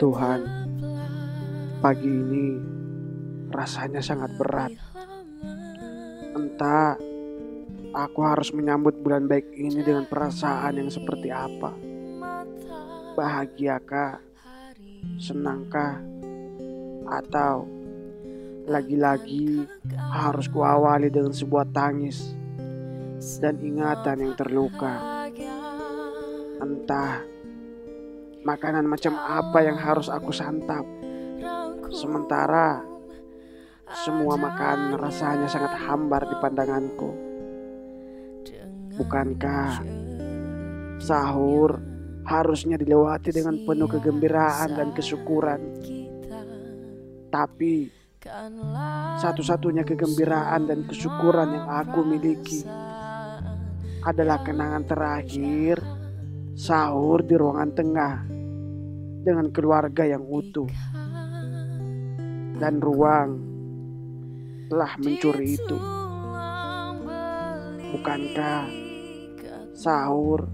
Tuhan, pagi ini rasanya sangat berat. Entah aku harus menyambut bulan baik ini dengan perasaan yang seperti apa. Bahagiakah? Senangkah? Atau lagi-lagi harus kuawali dengan sebuah tangis dan ingatan yang terluka. Entah makanan macam apa yang harus aku santap. Sementara semua makanan rasanya sangat hambar di pandanganku. Bukankah sahur harusnya dilewati dengan penuh kegembiraan dan kesyukuran? Tapi satu-satunya kegembiraan dan kesyukuran yang aku miliki adalah kenangan terakhir sahur di ruangan tengah dengan keluarga yang utuh dan ruang telah mencuri itu. Bukankah sahur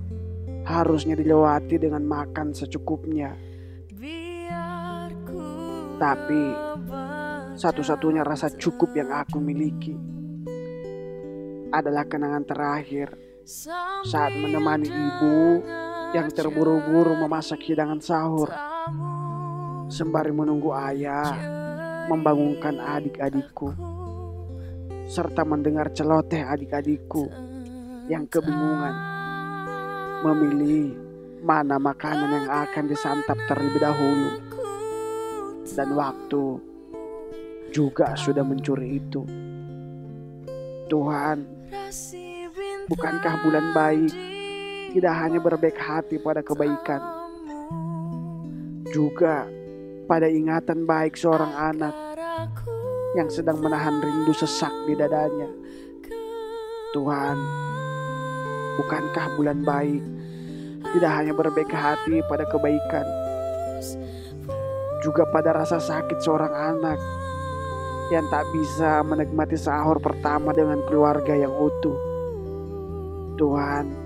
harusnya dilewati dengan makan secukupnya? Tapi satu-satunya rasa cukup yang aku miliki adalah kenangan terakhir saat menemani ibu yang terburu-buru memasak hidangan sahur. Sembari menunggu ayah membangunkan adik-adikku serta mendengar celoteh adik-adikku yang kebingungan memilih mana makanan yang akan disantap terlebih dahulu. Dan waktu juga sudah mencuri itu. Tuhan bukankah bulan baik tidak hanya berbaik hati pada kebaikan, juga pada ingatan baik seorang anak yang sedang menahan rindu sesak di dadanya. Tuhan, bukankah bulan baik tidak hanya berbaik hati pada kebaikan, juga pada rasa sakit seorang anak yang tak bisa menikmati sahur pertama dengan keluarga yang utuh. Tuhan,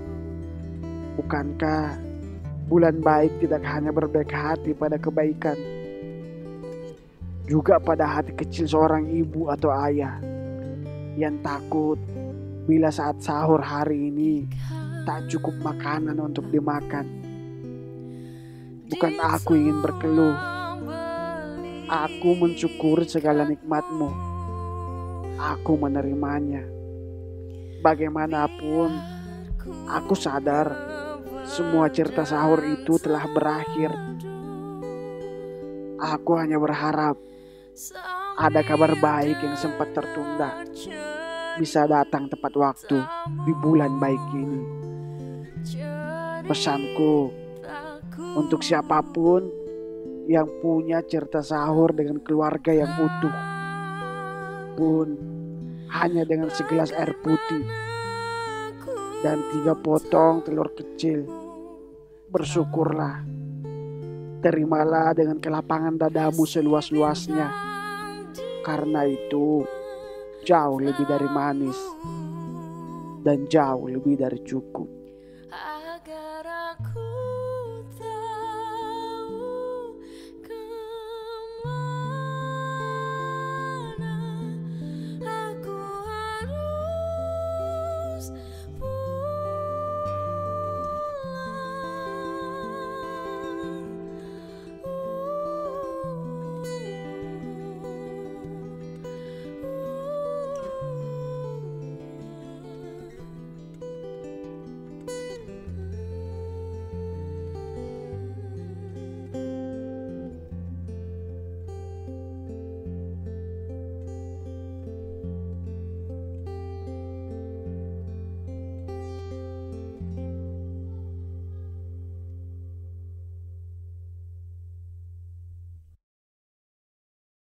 Bukankah bulan baik tidak hanya berbaik hati pada kebaikan, juga pada hati kecil seorang ibu atau ayah yang takut bila saat sahur hari ini tak cukup makanan untuk dimakan. Bukan aku ingin berkeluh, aku mensyukuri segala nikmatmu. Aku menerimanya. Bagaimanapun, aku sadar semua cerita sahur itu telah berakhir. Aku hanya berharap ada kabar baik yang sempat tertunda bisa datang tepat waktu di bulan baik ini. Pesanku untuk siapa pun yang punya cerita sahur dengan keluarga yang utuh pun hanya dengan segelas air putih dan tiga potong telur kecil bersyukurlah. Terimalah dengan kelapangan dadamu seluas-luasnya. Karena itu jauh lebih dari manis dan jauh lebih dari cukup.